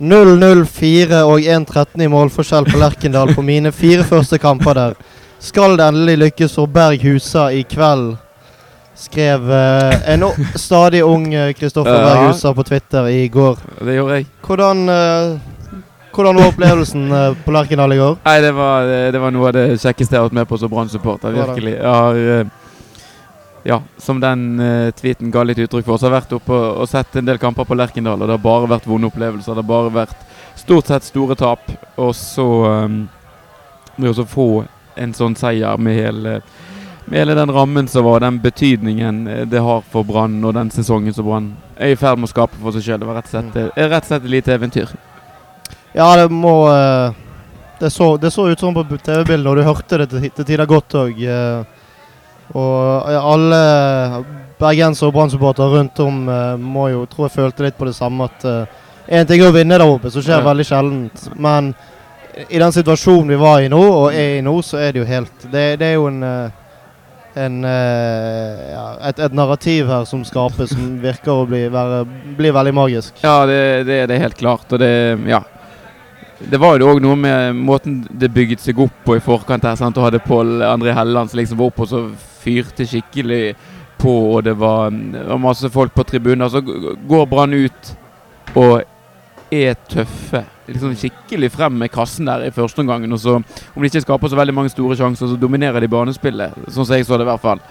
0-0-4 og 1-13 i målforskjell på Lerkendal på mine fire første kamper der. Skal det endelig lykkes for Berg Husa i kveld? Skrev uh, en stadig ung eh, Kristoffer uh, Berg Husa på Twitter i går. Det gjorde jeg. Hvordan, uh, hvordan var opplevelsen eh, på Lerkendal i går? Nei, det var, det var noe av det kjekkeste jeg har vært med på som Brann-supporter. Virkelig. Jeg har, eh, ja, som den uh, tweeten ga litt uttrykk for, så har jeg vært oppe og, sett en del kamper på Lerkendal, og det har bare vært vonde opplevelser. Det har bare vært stort sett store tap. Og så um, det å få en sånn seier med hele, med hele den rammen som var, den betydningen eh, det har for Brann, og den sesongen som Brann er i ferd med å skape for seg sjøl. Det var rett og slett, Mm. eh, rett og slett et lite eventyr. Ja, det må uh, det, så, det så ut sånn på TV-bildet, og du hørte det til, til tider godt òg. Og eh, alle bergensere og Brann-supportere rundt om eh, må jo, tror jeg følte litt på det samme. At én ting er å vinne der oppe, som skjer Ja. veldig sjeldent. Men i den situasjonen vi var i nå, og er i nå, så er det jo helt Det, det er jo en eh, en, eh, ja, et, et narrativ her som skapes, som virker å bli, være, bli veldig magisk. Ja, det, det, det er helt klart. Og det Ja. Det var jo òg noe med måten det bygget seg opp på i forkant her. sant? Du hadde Pål André Helland som liksom var oppe og så fyrte skikkelig på, og det var, var masse folk på tribunen, Så går Brann ut og er tøffe. Liksom skikkelig frem med kassen der i første omgang. Og så, om de ikke skaper så veldig mange store sjanser, så dominerer de banespillet. Sånn som jeg så det, i hvert fall.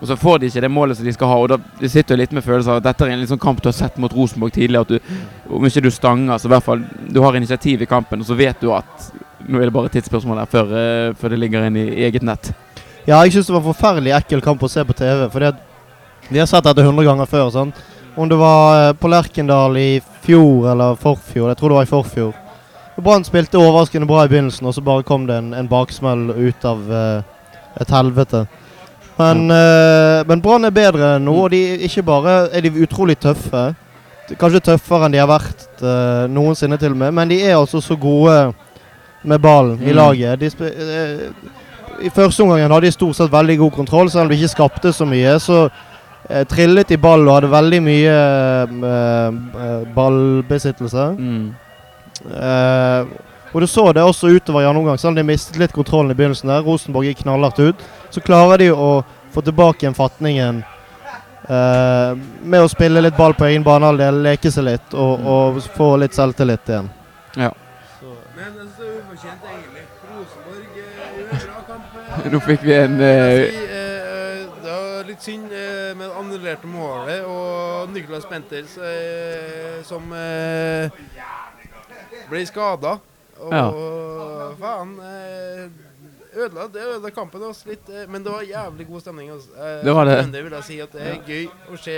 Og så får de ikke det målet som de skal ha. Og da de sitter jo litt med følelsen av at dette er en sånn kamp du har sett mot Rosenborg tidligere. At du, om ikke du stanger, så i hvert fall du har initiativ i kampen. Og så vet du at nå er det bare et tidsspørsmål der før, eh, før det ligger inn i eget nett. Ja, jeg syns det var en forferdelig ekkel kamp å se på TV. At vi har sett dette 100 ganger før. sant? Om det var eh, på Lerkendal i fjor eller forfjor. Jeg tror det var i forfjor. Brann spilte overraskende bra i begynnelsen, og så bare kom det en, en baksmell ut av uh, et helvete. Men, uh, men Brann er bedre nå, og de ikke bare er de utrolig tøffe. Kanskje tøffere enn de har vært uh, noensinne, til og med. Men de er altså så gode med ballen i Mm. laget. I første omgang hadde de stort sett veldig god kontroll, selv om de ikke skapte så mye. Så trillet i ball og hadde veldig mye eh, eh, ballbesittelse. Mm. Eh, og du så det også utover i andre omgang, selv om de mistet litt kontrollen i begynnelsen. der Rosenborg gikk knallhardt ut. Så klarer de å få tilbake igjen fatningen eh, med å spille litt ball på egen banehalvdel, leke seg litt og, og få litt selvtillit igjen. Ja. Men så er egentlig. Rosenborg eh, gjør en bra kamp. eh. Nå fikk vi en eh, litt synd eh, med det annullerte målet og Niklas Bentels eh, som eh, ble skada. Og Ja. faen eh, Ødela, det ødela kampen oss litt, eh, men det var jævlig god stemning. Altså. Eh, Det var det. Men det vil jeg si at det er gøy å se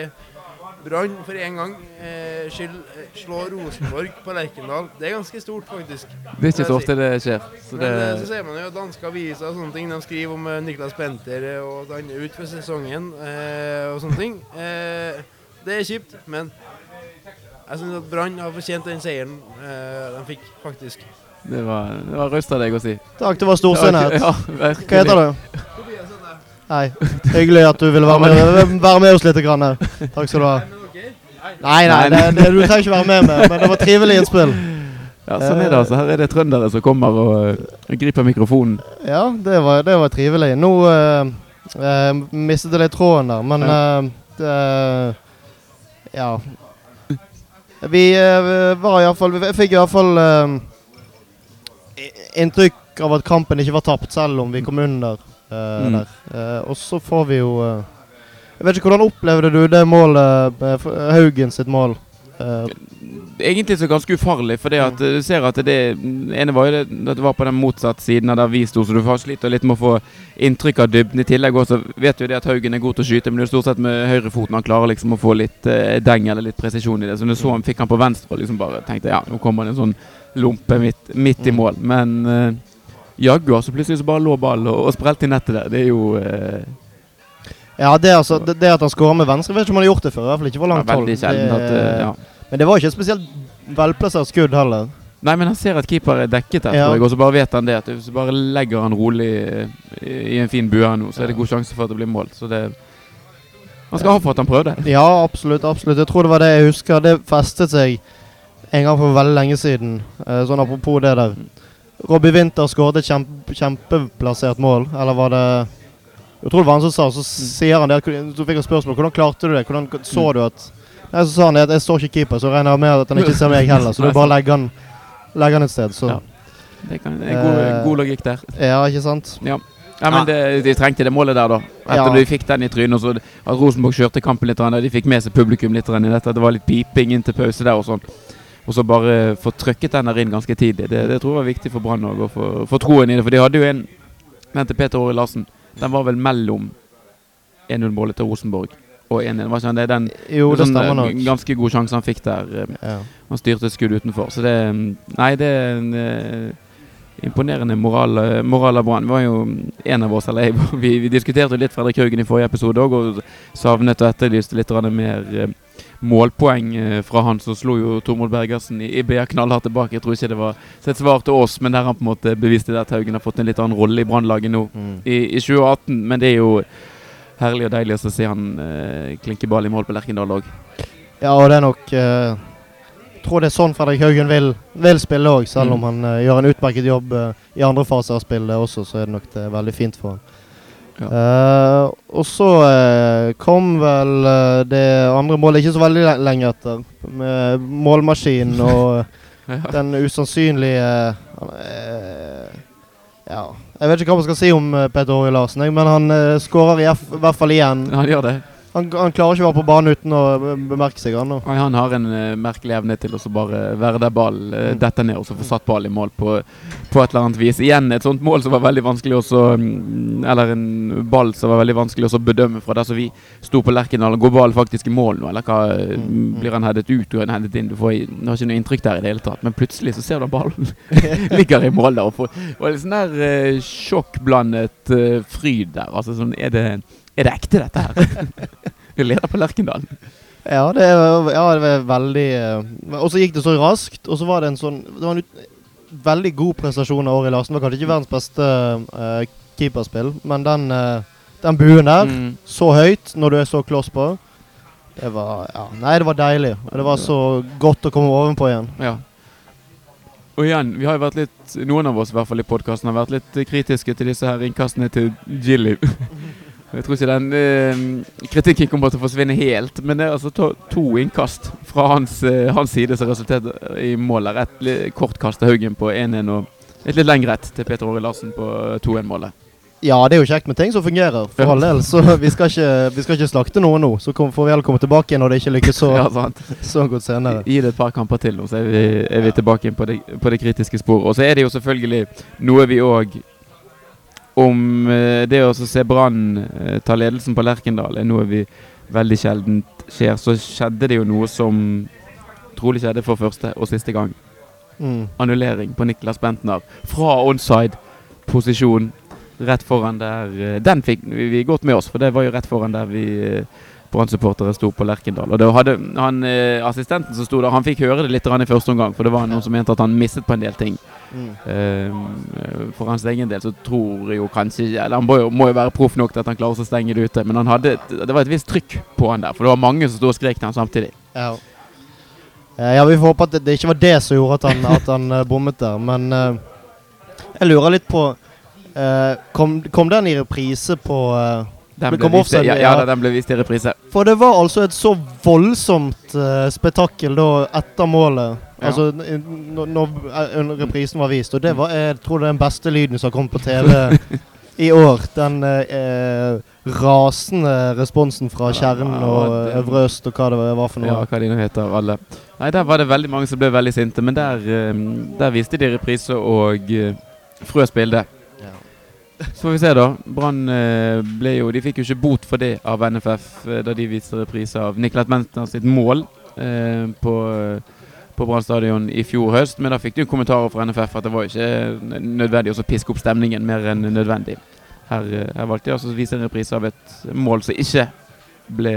Brann for en gang eh, skyld, eh, slå Rosenborg på Lerkendal. Det er ganske stort, faktisk. Det er ikke så ofte det skjer. Så det, Men eh, så ser man jo danske aviser og sånne ting. De skriver om eh, Niklas Benter og at han er ute for sesongen eh, og sånne ting. Eh, det er kjipt, men jeg syns at Brann har fortjent den seieren eh, de fikk, faktisk. det var, det var raust av deg å si. Takk, det var storsinnet. Ja, Hva heter du? Hei. Hyggelig at du ville være med, være med oss litt. Grann. Takk skal du ha. Nei, nei, det, det, du trenger ikke være med, med, men det var trivelig innspill. Ja, sånn er det altså. Her er det trøndere som kommer og eh, griper mikrofonen. Ja, det var, det var trivelig. Nå uh, uh, mistet jeg litt tråden der, men uh, det, Ja. Vi var iallfall Jeg fikk iallfall uh, inntrykk av at kampen ikke var tapt, selv om vi kom under Mm. der. Eh, og så får vi jo eh, Jeg vet ikke hvordan opplevde du det målet, eh, Haugen sitt mål? Eh, Egentlig så ganske ufarlig, for at eh, du ser at det ene var jo det, at det var på den motsatte siden av der vi sto, så du får sliter litt med å få inntrykk av dybden. I tillegg også vet jo det at Haugen er god til å skyte, men det er stort sett med høyrefoten han klarer liksom å få litt eh, deng eller litt presisjon i det. Så når du så han fikk han på venstre og liksom bare tenkte ja, nå kommer det en sånn lompe midt, midt i Mm. mål. Men eh, jaggu, altså plutselig så bare lå ballen og, og sprelte i nettet der. Det er jo eh, ja, det, altså, det, det at han skårer med venstre, vet ikke om han har gjort det før. I hvert fall ikke for ja, langt hold. sjelden at eh, ja. Men det var ikke et spesielt velplassert skudd heller. Nei, men han ser at keeper er dekket der, Ja. og så bare vet han det. At hvis du bare legger han rolig eh, i en fin bue her nå, så er det god sjanse for at det blir mål. Så det Han skal ha for at han prøvde. Ja, absolutt. absolutt. Jeg tror det var det jeg husker. Det festet seg en gang for veldig lenge siden. Eh, sånn apropos det der. Robbie Winther skåret et kjempe, kjempeplassert mål, eller var det det var han sa, så sier han det Så fikk han spørsmål hvordan klarte du det. Hvordan så du at Nei, Så sa han det at jeg står ikke keeper, så regner jeg med at han ikke ser meg heller. Så du bare legger han, legger han et sted. Så Ja. Det kan, er god, Eh, god logikk der. ja, ikke sant? Ja, men det, de trengte det målet der, da. Etter Ja. de fikk den i trynet. og så At Rosenborg kjørte kampen litt. og De fikk med seg publikum litt i dette. Det var litt piping inn til pause der og sånn. Og så bare få trykket den der inn ganske tidlig. Det, det tror jeg var viktig for Brann å få- få troen i det. For de hadde jo en Den til Peter Åre Larsen. Den var vel mellom 1-0-målet til Rosenborg og 1-1. Var ikke det? Den Jo, det sånn, eh, nok. ganske god sjanse han fikk der. eh, Ja. Han styrte et skudd utenfor. Så det mm, Nei, det er en eh, imponerende moral, moral av Brann. Vi var jo mm, en av oss, eller jeg, vi, vi diskuterte litt Fredrik Haugen i forrige episode òg, og savnet og etterlyste litt mer målpoeng eh, fra han. Så slo jo Tormod Bergersen i, i BA knallhardt tilbake. Jeg tror ikke det var et svar til oss, men der han på en måte beviste det at Haugen har fått en litt annen rolle i Brannlaget nå Mm. i, i 2018. Men det er jo herlig og deilig å se han eh, klinke ball i mål på Lerkendal òg. Ja, og det er nok eh, Jeg tror det er sånn Fredrik Haugen vil, vil spille òg, selv Mm. om han eh, gjør en utmerket jobb eh, i andre faser av spillet også, så er det nok det veldig fint for han. Ja. Eh, og så uh, kom vel uh, det andre målet ikke så veldig le lenge etter, med målmaskinen og Ja. den usannsynlige Ja, jeg vet ikke hva man skal si om Peter Åge Larsen, men han uh, skårer i, i hvert fall igjen. Han gjør det. Han, han klarer ikke å være på banen uten å bemerke seg, han. Nei, Han har en uh, merkelig evne til å bare være der ball uh, Mm. detter ned og så få satt ball i mål på, på et eller annet vis. Igjen et sånt mål som var veldig vanskelig også mm, Eller en ball som var veldig vanskelig å bedømme fra der som vi sto på Lerkendal. Går ballen faktisk i mål nå, eller hva? eh, Mm, mm. Blir han headet ut, og han headet inn? Du får du har ikke noe inntrykk der i det hele tatt. Men plutselig så ser du at ballen ligger i mål der. Og, får, og en sånn der uh, sjokkblandet uh, fryd der. Altså sånn Er det, er det ekte, dette her? Vi leder på Lerkendal. Ja, det, var, ja, det var veldig eh, Og så gikk det så raskt, og så var det en sånn Det var en ut, veldig god prestasjon av Åri Larsen. Det var kanskje ikke verdens beste uh, keeperspill, men den, uh, den buen der, Mm. så høyt når du er så kloss på det var, ja, Nei, det var deilig. Og det var så godt å komme ovenpå igjen. Ja. Og igjen, vi har jo vært litt Noen av oss i hvert fall i podkasten har vært litt kritiske til disse her innkastene til Gilly. Jeg tror ikke den eh, kritikken kommer til å forsvinne helt, men det er altså to, to innkast fra hans, eh, hans side som resulterte i målet. Et kort kast til Haugen på 1-1 og et litt lengre ett til Peter Åre Larsen på 2-1-målet. Ja, det er jo kjekt med ting som fungerer, for all del. Så vi skal ikke, vi skal ikke slakte noe nå. Så får vi heller komme tilbake når det ikke lykkes så, Ja, så godt senere. Gi det et par kamper til, nå, så er vi, er vi tilbake på det, på det kritiske sporet. Og så er det jo selvfølgelig noe vi òg Om eh, det å se Brann eh, ta ledelsen på Lerkendal er noe vi veldig sjeldent skjer, så skjedde det jo noe som trolig skjedde for første og siste gang. Mm. Annullering på Niklas Bentner fra onside posisjon rett foran der eh, Den fikk vi, godt med oss, for det var jo rett foran der vi Brann-supportere sto på Lerkendal. Og det hadde han, eh, Assistenten som sto der, han fikk høre det litt i første omgang, for det var noen som mente at han mistet på en del ting. Mm. Eh, for hans egen del så tror jeg jo kanskje Eller han må jo, må jo være proff nok til at han klarer å stenge det ute, men han hadde, det var et visst trykk på han der, for det var mange som sto og skrek til han samtidig. Ja. Eh, ja, vi får håpe at det, ikke var det som gjorde at han, at han bommet der. Men jeg lurer litt på eh, kom, kom den i reprise på Den ble, vist, i- ja, ja, den ble vist i reprise. For det var altså et så voldsomt uh, spetakkel da etter målet. Ja. Altså når, når eh, reprisen var vist. Og det var jeg tror det er den beste lyden som har kommet på TV i år. Den uh, rasende responsen fra Kjernen og eh, Øvre Øst og hva det var for noe. Ja, hva de nå heter, alle. Nei, der var det veldig mange som ble veldig sinte, men der, eh, der viste de reprise og uh, Frøs bilde. Ja. Så får vi se, da. Brann eh, ble jo De fikk jo ikke bot for det av NFF eh, da de viste reprise av Niklas Mentner sitt mål eh, på, på Brann stadion i fjor høst. Men da fikk de jo kommentarer fra NFF at det var ikke nødvendig å piske opp stemningen mer enn nødvendig. Her, eh, her valgte de altså å vise en reprise av et mål som ikke ble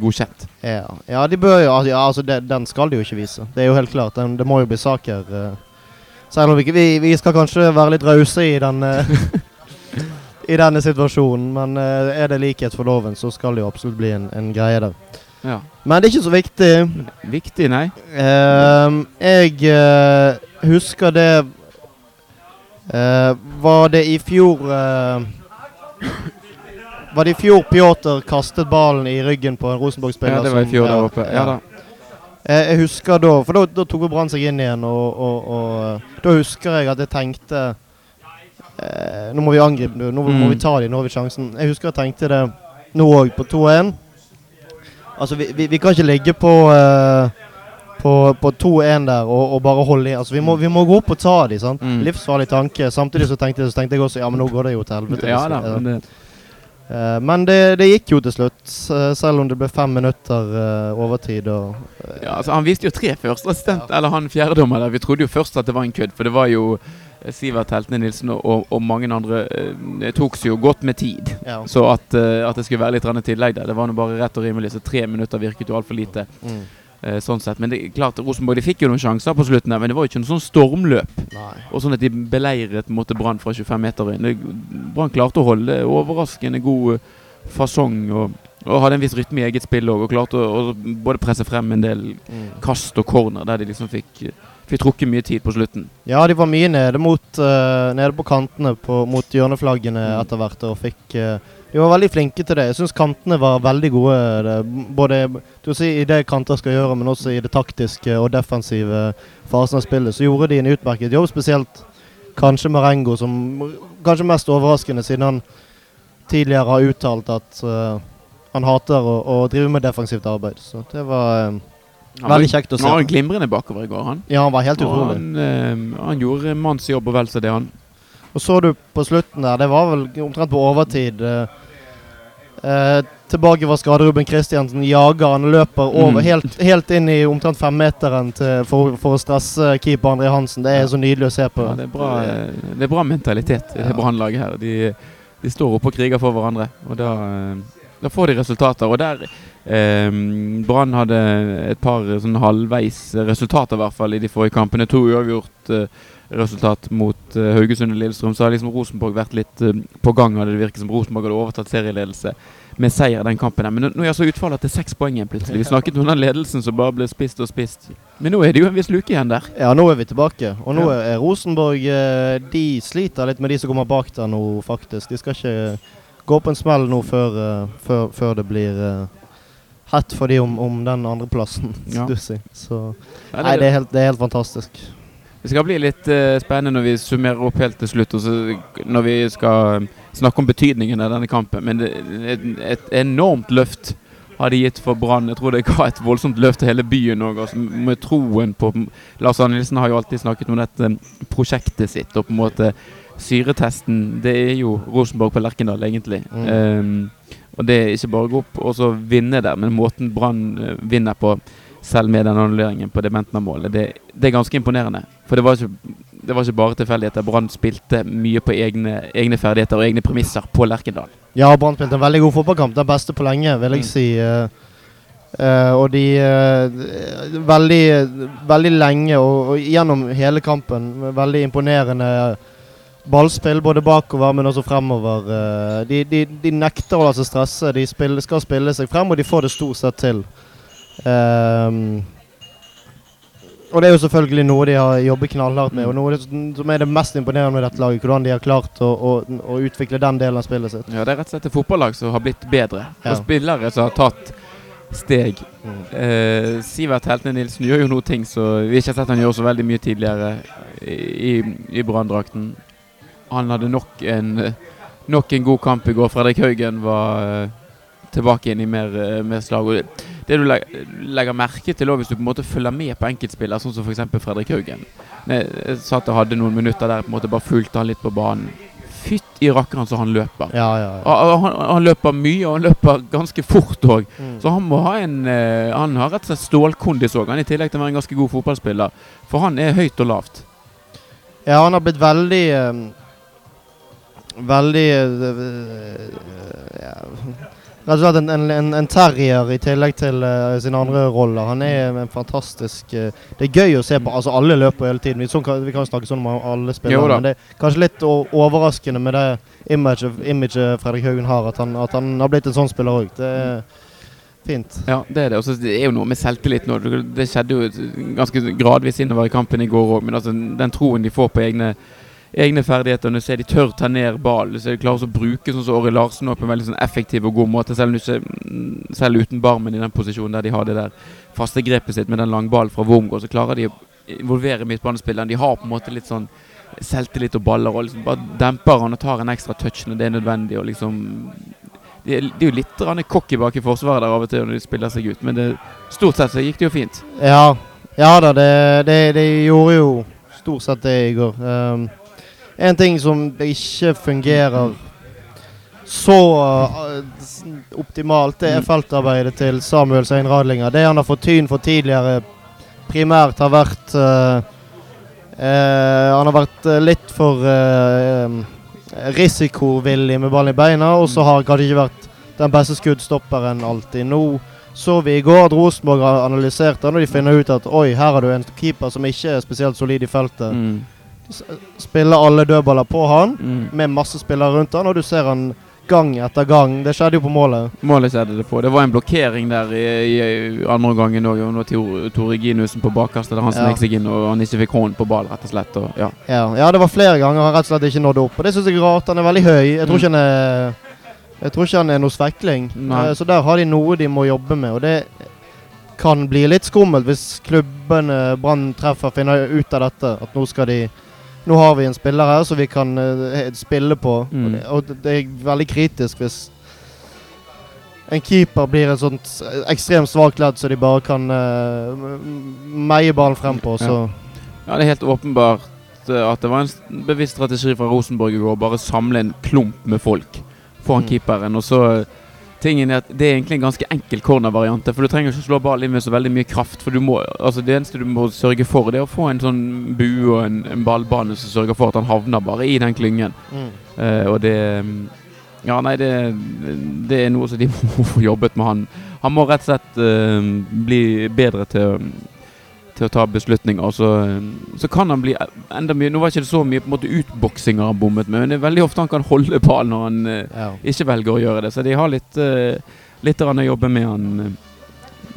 godkjent. Ja, ja de bør jo ja, altså de, Den skal de jo ikke vise. Det er jo helt klart. Den, det må jo bli sak her. eh. Selv om vi, vi, vi skal kanskje være litt rause i den eh, I denne situasjonen, men uh, er det likhet for loven, så skal det jo absolutt bli en, en greie der. Ja. Men det er ikke så viktig. Viktig, nei. Uh, jeg uh, husker det eh, Var det i fjor Var det i fjor Pjotr kastet ballen i ryggen på en Rosenborg-spiller? Ja, det var i som- fjor der oppe. Ja da. Eh, jeg husker da For da, da tok Brann seg inn igjen, og, og, og da husker jeg at jeg tenkte eh, Nå må vi angripe, nå, må Mm. vi ta dem, nå har vi sjansen. Jeg husker jeg tenkte det nå òg, på 2-1. Altså, vi, vi, vi kan ikke ligge på eh, på, på 2-1 der og, og bare holde i. Altså, vi må, vi må gå opp og ta dem. sant? Mm. Livsfarlig tanke. Samtidig så tenkte, så tenkte jeg også ja, men nå går det jo til helvete. Ja liksom. da. Men det, Uh, men det, det gikk jo til slutt, uh, selv om det ble fem minutter uh, overtid. og ja, altså, han viste jo tre førsteassistent, eller han fjerdedommer der. Vi trodde jo først at det var en kødd, for det var jo Sivert Heltene Nilsen og, og, og mange andre eh, tok seg jo godt med tid. ja. Så at, eh, at det skulle være litt tillegg der, det var nå bare rett og rimelig. Så tre minutter virket jo altfor lite. Mm. eh, sånn sett. Men det klart, Rosenborg de fikk jo noen sjanser på slutten, der, men det var jo ikke noe sånn stormløp. Nei. Og sånn at de beleiret måtte Brann fra 25 meter inn. Brann klarte å holde overraskende god eh, fasong og, og hadde en viss rytme i eget spill òg. Og klarte å, å både presse frem en del Mm. kast og corner der de liksom fikk, fikk trukket mye tid på slutten. Ja, de var mye nede, mot, uh, nede på kantene på, mot hjørneflaggene Mm. etter hvert. Og fikk Uh, De var veldig flinke til det. Jeg syns kantene var veldig gode. Det, både si, i det kanter skal gjøre, men også i det taktiske og defensive fasen av spillet. Så gjorde de en utmerket jobb, spesielt kanskje Marengo, som kanskje mest overraskende, siden han tidligere har uttalt at uh, han hater å, å drive med defensivt arbeid. Så det var eh, Han veldig kjekt å se. Han var glimrende bakover i går, han. Ja, han var helt utrolig. han, eh, han gjorde manns jobb og vel så det, han. Og så du på slutten der, det var vel omtrent på overtid. Eh, eh, tilbake var skaderuben Kristiansen jager han løper over Mm. helt, helt inn i omtrent femmeteren for, for å stresse keeper André Hansen. Det er så nydelig å se på. Ja, det, er bra, eh, det er bra mentalitet i det Ja. Brannlaget her. De, de står oppe og kriger for hverandre, og da, da får de resultater. Og der eh, Brann hadde et par sånn halvveis resultater, i hvert fall, i de forrige kampene. To uavgjort eh, resultat mot eh, Haugesund og Lillestrøm. Så har liksom Rosenborg vært litt eh, på gang, hadde det virket som Rosenborg hadde overtatt serieledelse med seier den kampen. der. Men nå, nå er altså utfallet til seks poeng igjen plutselig. Vi snakket om den ledelsen som bare ble spist og spist. Men nå er det jo en viss luke igjen der. Ja, nå er vi tilbake. Og nå Ja. er Rosenborg eh, De sliter litt med de som kommer bak der nå, faktisk. De skal ikke gå på en smell nå før, eh, før, før det blir uh, hett for de om, om den andreplassen. Ja. Ja. Si. Så Nei, det er helt, det er helt fantastisk. Det skal bli litt uh, spennende når vi summerer opp helt til slutt, når vi skal eh, snakke om betydningen av denne kampen. Men det, et, et enormt løft har de gitt for Brann. Jeg tror det ga et voldsomt løft til hele byen òg. Altså, med troen på Lars Arne Nilsen har jo alltid snakket om dette prosjektet sitt. Og på en måte syretesten, det er jo Rosenborg på Lerkendal, egentlig. Mm. Ehm, og det er ikke bare å gå opp og så vinne der, men måten Brann eh, vinner på, selv med den annulleringen på det Bentner-målet, det, det er ganske imponerende. For det var ikke, det var ikke bare tilfeldigheter. Brann spilte mye på egne, egne ferdigheter og egne premisser på Lerkendal. Ja, Brann spilte en veldig god fotballkamp. Den beste på lenge, vil jeg Mm. si. eh, og de uh, veldig, veldig lenge og, og gjennom hele kampen veldig imponerende ballspill både bakover, men også fremover. eh, de, de, de nekter å la seg stresse. De spiller, skal spille seg frem, og de får det stort sett til. Um, og det er jo selvfølgelig noe de har jobbet knallhardt med, og noe som er det mest imponerende med dette laget. Hvordan de har klart å, å, å utvikle den delen av spillet sitt. Ja, Det er rett og slett et fotballag som har blitt bedre. Ja. Og spillere som har tatt steg. Mm. Eh, Sivert Heltene Nilsen gjør jo noe ting som vi ikke har sett han gjøre så veldig mye tidligere i, i Branndrakten. Han hadde nok en, nok en god kamp i går. Fredrik Haugen var eh, tilbake inn i mer, eh, mer slag. Det, du legger merke til hvis du på en måte følger med på enkeltspiller, sånn som f.eks. Fredrik Haugen Jeg, satt og hadde noen minutter der på en måte bare fulgte han litt på banen. Fytt i rakkeren så han løper. Ja, ja, ja. Han, han løper mye, og han løper ganske fort òg. Mm. Så han må ha en eh, Han har rett og slett stålkondis òg, i tillegg til å være en ganske god fotballspiller. For han er høyt og lavt. Ja, han har blitt veldig Veldig eh, eh, ja, Rett og slett en, en, en, en terrier i tillegg til uh, sine andre roller. Han er en fantastisk uh, Det er gøy å se på. Altså Alle løper hele tiden. Vi, sånn kan, vi kan snakke sånn om alle spillere, men det er kanskje litt overraskende med det imaget, image Fredrik Haugen har, at han, at han har blitt en sånn spiller òg. fint. Ja, det er det. Også, det er jo noe med selvtillit nå. Det- Det skjedde jo ganske gradvis innover i kampen i går òg, men altså, den troen de får på egne, egne ferdigheter Når de tør ta ned ballen. så de klarer å bruke sånn som Åri Larsen nå på en veldig sånn effektiv og god måte, selv, selv uten Barmen i den posisjonen der de har det der faste grepet sitt med den lange ballen fra Wormgård, så klarer de å involvere midtbanespilleren. De har på en måte litt sånn selvtillit og baller og liksom bare demper han og tar en ekstra touch når det er nødvendig. og liksom de er, de er jo litt cocky bak i forsvaret der av og til når de spiller seg ut, men det, stort sett så gikk det jo fint. Ja, ja da, det, det, det gjorde jo stort sett det i går. Um, en ting som ikke fungerer så uh, optimalt, det er Mm. feltarbeidet til Samuel Sein Radlinger. Det han har fått tyn for tidligere, primært har vært uh, uh, Han har vært litt for risikovillig med ballen i beina, og så har han kanskje ikke vært den beste skuddstopperen alltid. Nå så vi i går at Rosenborg har analysert den, og de finner ut at oi, her har du en keeper som ikke er spesielt solid i feltet. Mm. Spiller alle dødballer på han, Mm. med masse spillere rundt han, og du ser han gang etter gang. Det skjedde jo på målet. Målet skjedde det på. Det var en blokkering der i, i andre omgangen òg. Nå Tor- Tore Ginussen på bakerste der han Ja. snek seg inn og han ikke fikk hånd på ball, rett og slett. Og, ja. Ja, ja, det var flere ganger han rett og slett ikke nådde opp. Og det syns jeg er rart. Han er veldig høy. Jeg tror ikke han er Jeg tror ikke han er noe svekling. Nei. Eh, Så der har de noe de må jobbe med, og det kan bli litt skummelt hvis klubbene Brann treffer, finner ut av dette. At nå skal de Nå har vi en spiller her som vi kan uh, spille på. Mm. Og, det, og det- er veldig kritisk hvis en keeper blir et sånt eh, ekstremt svakt ledd så de bare kan uh, meie ballen frem på. Så ja, det er helt åpenbart at det var en bevisst strategi fra Rosenborg i går. Bare samle en klump med folk foran Mm. keeperen. Og så Tingen er at Det er egentlig en ganske enkel cornervariant. For du trenger ikke slå ball inn med så veldig mye kraft. For du må, altså Det eneste du må sørge for, det er å få en sånn bue og en, en ballbane som sørger for at han havner bare i den klyngen. mm. Uh, og det Ja, nei, det, det er noe som de må få jobbet med. Han Han må rett og slett uh, bli bedre til, til å ta beslutninger. Og så, eh, så kan han bli enda mye Nå var ikke det så mye på en måte utboksinger han bommet med, men det er veldig ofte han kan holde ballen når han eh, ja. ikke velger å gjøre det. Så de har litt, uh, litt å jobbe med han. eh.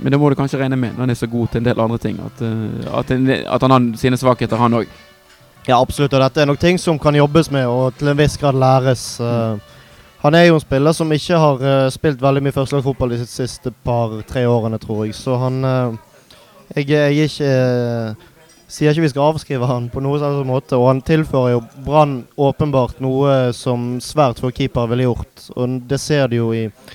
Men det må du kanskje regne med når han er så god til en del andre ting. At, eh, at, en, at han har sine svakheter, han òg. Ja, absolutt. Og dette er nok ting som kan jobbes med og til en viss grad læres. Mm. han er jo en spiller som ikke har spilt veldig mye førstelagsfotball de siste par-tre årene, tror jeg. Så han Jeg, jeg ikke uh, sier ikke vi skal avskrive han på noen slags måte. Og han tilfører jo Brann åpenbart noe som svært få keepere ville gjort. Og det ser du jo i eh,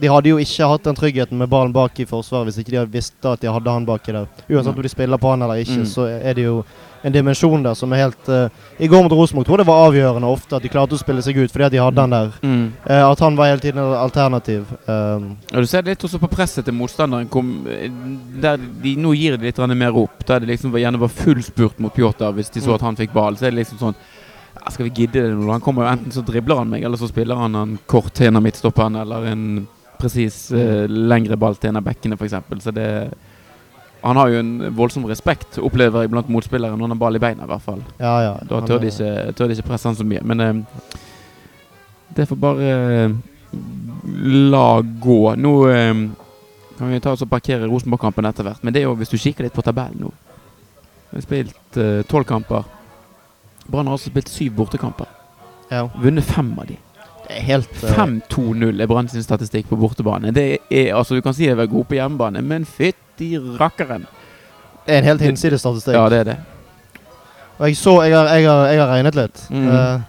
De hadde jo ikke hatt den tryggheten med ballen bak i forsvaret hvis ikke de hadde visst at de hadde han baki der. Uansett om de spiller på han eller ikke, Mm. så er det jo en dimensjon der som er helt uh, I går mot Rosenborg tror jeg det var avgjørende ofte at de klarte å spille seg ut fordi at de hadde han der. Eh, at han var hele tiden et alternativ. Um, Og du ser det litt også på presset til motstanderen. Kom, eh, der de, nå gir de litt mer opp. Der det liksom var- gjerne var full spurt mot Pjotr hvis de så Mm. at han fikk ball. Så er det liksom sånn ja, Skal vi gidde det nå? Han kommer jo Enten så dribler han meg, eller så spiller han en kort til en av midtstopperne, eller en presis eh, lengre ball til en av bekkene, f.eks. Så det Han har jo en voldsom respekt, opplever jeg, blant motspillere når han har ball i beina, i hvert fall. ja, ja. Da tør de ikke, tør de ikke presse han så mye. Men eh, det får bare eh, la gå. Nå eh, kan vi ta oss og parkere Rosenborg-kampen etter hvert. Men det er jo hvis du kikker litt på tabellen nå. Vi har spilt tolv kamper. Brann har altså spilt syv bortekamper. ja. Vunnet fem av de. Det er helt eh, 5-2-0 er Brann sin statistikk på bortebane. Det er, altså Du kan si de er gode på hjemmebane, men fytti rakkeren. Det er en helt hinsides statistikk. Ja, det er det. Og jeg så Jeg har, jeg har, jeg har regnet litt. Mm. Uh,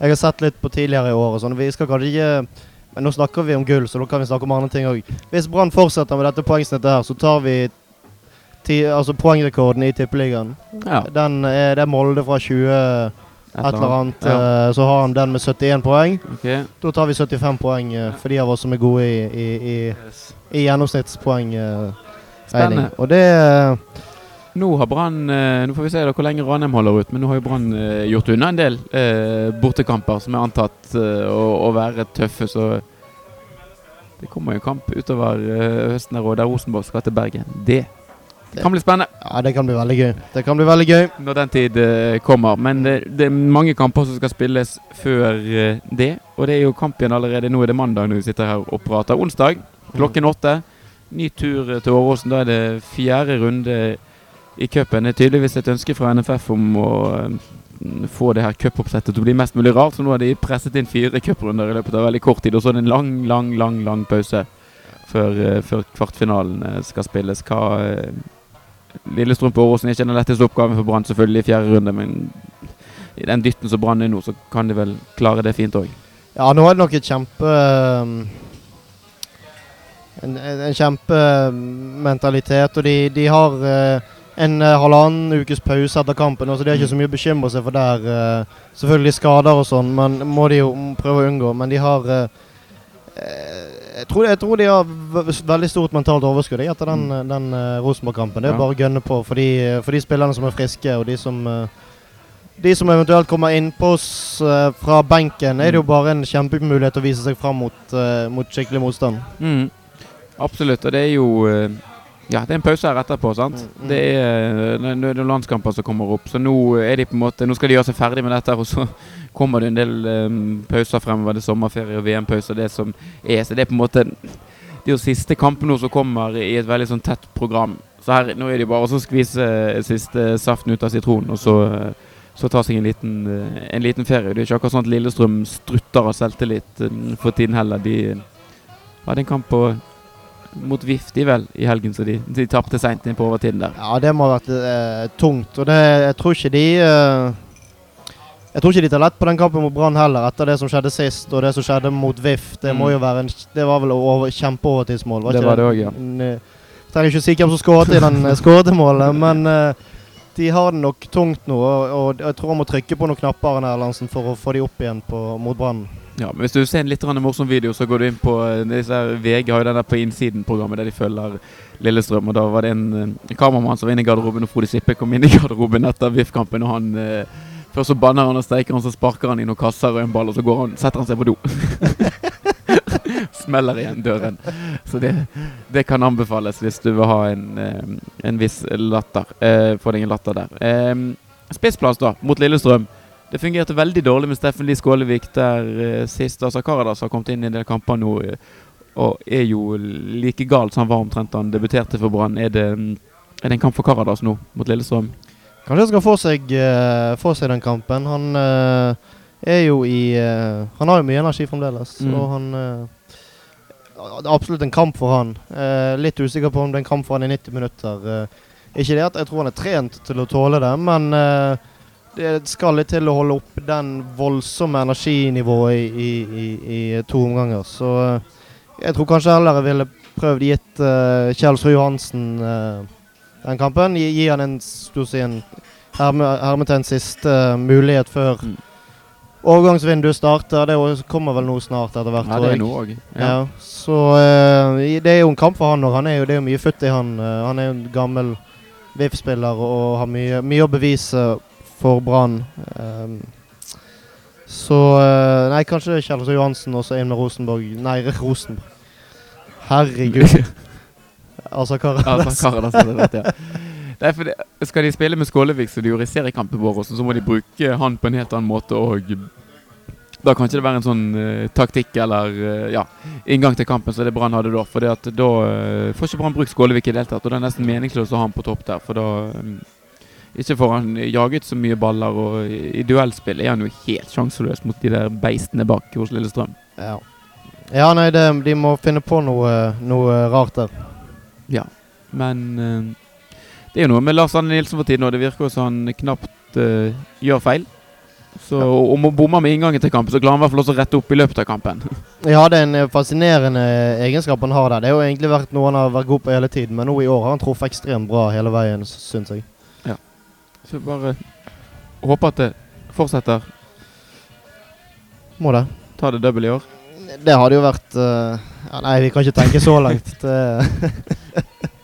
jeg har sett litt på tidligere i år og sånn. Vi skal kanskje ikke Men nå snakker vi om gull, så da kan vi snakke om andre ting òg. Hvis Brann fortsetter med dette poengsnittet her, så tar vi ti, altså poengrekorden i Tippeligaen. Ja, Den er, det er Molde fra 20 et eller annet. Ja. eh, så har han den med 71 poeng. Okay. Da tar vi 75 poeng eh, for de av oss som er gode i, i, i, i gjennomsnittspoeng. eh. Spennende. Og det eh, Nå har Brann eh, Nå får vi se da hvor lenge Ranheim holder ut, men nå har jo Brann eh, gjort unna en del eh, bortekamper som er antatt eh, å, å være tøffe, så det kommer jo kamp utover eh, høsten der, og der Rosenborg skal til Bergen. Det kan bli spennende Ja, det kan bli veldig gøy. Det kan bli veldig gøy. når den tid uh, kommer. Men det, det er mange kamper som skal spilles før uh, det, og det er jo kamp igjen allerede. Nå er det mandag når vi sitter her og prater. Onsdag klokken åtte. ny tur til Åråsen. Da er det fjerde runde i cupen. Det er tydeligvis et ønske fra NFF om å uh, få det her cupoppsettet til å bli mest mulig rart. Så nå har de presset inn fire cuprunder i løpet av veldig kort tid. Og så er det en lang, lang, lang lang pause før, eh, før kvartfinalen eh, skal spilles. Hva eh, Lillestrøm på Åråsen er ikke den letteste oppgaven for Brann selvfølgelig i fjerde runde, men i den dytten som Brann er nå, så kan de vel klare det fint òg. Ja, nå er det nok et kjempe um, En, en en kjempementalitet, og de, de har uh, en uh, halvannen ukes pause etter kampen, så de har ikke så mye å bekymre seg for der. Uh, selvfølgelig skader og sånn, men må de jo prøve å unngå. Men de har jeg, tror, jeg tror de har veldig stort mentalt overskudd etter den, den uh, Rosenborg-kampen. Det er Ja. bare å gønne på for de, for de spillerne som er friske, og de som uh, de som eventuelt kommer innpå oss uh, fra benken, er det jo bare en kjempemulighet å vise seg fram mot, mot skikkelig motstand. Mm. Absolutt. Og det er jo Ja, det er en pause her etterpå, sant. Mm, mm. Det er eh, noen landskamper som kommer opp, så nå er de på en måte Nå skal de gjøre seg ferdig med dette, og så kommer det en del um, pauser fremover. Det er sommerferie og VM-pauser, det som er. Så det er på en måte Det jo siste kampene som kommer i et veldig sånn tett program. Så her, nå er det bare å skvise eh, siste saften ut av sitronen, og så så ta seg en liten, en liten ferie. Det er ikke akkurat sånn at Lillestrøm strutter av selvtillit for tiden heller. De hadde en kamp på, mot VIF de vel i helgen, så de, de tapte seint inn på overtiden der. Ja, det må ha vært eh, tungt. Og det, jeg tror ikke de eh, Jeg tror ikke de tar lett på den kampen mot Brann heller, etter det som skjedde sist, og det som skjedde mot VIF. Det Mm. en Det var vel over, kjempeovertidsmål? Det var det også, ja. Eh, Jeg trenger ikke si hvem som skåret i den skåremålet, målet, men eh, de har det nok tungt nå, og, og jeg tror han må trykke på noen knapper for å få de opp igjen på, mot Brann. Ja, men Hvis du ser en litt morsom video, så går du inn på eh, VG har jo den der på innsiden-programmet der de følger Lillestrøm. og Da var det en, en kameramann som var inne i garderoben, og Frode Sippe kom inn i garderoben etter VIF-kampen. og han eh, Først så banner han og steiker han, så sparker han i noen kasser og en ball, og så går han, setter han seg på do. Smeller igjen døren. Så det, det kan anbefales hvis du vil ha en, eh, en viss latter. Eh, Få deg en latter der. Eh, Spissplass, da, mot Lillestrøm. Det fungerte veldig dårlig med Steffen Lie Skålevik der eh, sist. Altså Karadas har kommet inn i en del kamper nå eh, og er jo like gal som han var omtrent da han debuterte for Brann. Er, er det en kamp for Karadas nå mot Lillestrøm? Kanskje han skal få seg, uh, få seg den kampen. Han uh, er jo i uh, Han har jo mye energi fremdeles, Mm. og han Det er absolutt en kamp for han. Litt usikker på om det er en kamp for han i 90 minutter. Ikke det at jeg tror han er trent til å tåle det, men eh, det skal litt til å holde opp den voldsomme energinivået i, i, i, i to omganger. Så eh, jeg tror kanskje heller jeg ville prøvd gitt uh, Kjelsrud Johansen uh, den kampen. Gi, gi han en, si, en herme, hermetegn siste uh, mulighet før Mm. overgangsvinduet starter. Det er kommer vel noe snart etter hvert. Ja, tror det er noe òg. Ja. Så eh, det er jo en kamp for han, òg. han er jo, det er jo mye futt i han. Eh, han er jo en gammel VIF-spiller og har mye, mye å bevise for Brann. Um, så eh, Nei, kanskje Kjellsrud Johansen og så inn med Rosenborg. Nei, Rosenborg. Herregud. altså, hva Ja, så Karadas hadde rett, ja. Nei, for det, skal de spille med Skålevik som de gjorde i seriekampen vår, så må de bruke han på en helt annen måte. Og da kan ikke det være en sånn uh, taktikk eller uh, ja, inngang til kampen som det Brann hadde da. For da uh, får ikke Brann brukt Skålevik i det hele tatt. Og det er nesten meningsløst å ha han på topp der, for da eh, ikke får han jaget så mye baller, og i, duellspill er han jo helt sjanseløs mot de der beistene bak hos Lillestrøm. Ja. ja, nei, det, de må finne på noe, noe rart der. Ja, men uh, det er jo noe med Lars Anne Nilsen for tiden, og det virker jo som han knapt uh, gjør feil. Så om han bommer med inngangen til kampen, så klarer han i hvert fall også å rette opp i løpet av kampen. Ja, det er en eh, fascinerende egenskap han har der. Det har jo egentlig vært noe han har vært god på hele tiden, men nå i år har han truffet ekstremt bra hele veien, syns jeg. Så bare håper at det fortsetter. Må det. Ta det double i år. Det hadde jo vært uh, ja, Nei, vi kan ikke tenke så langt. Det,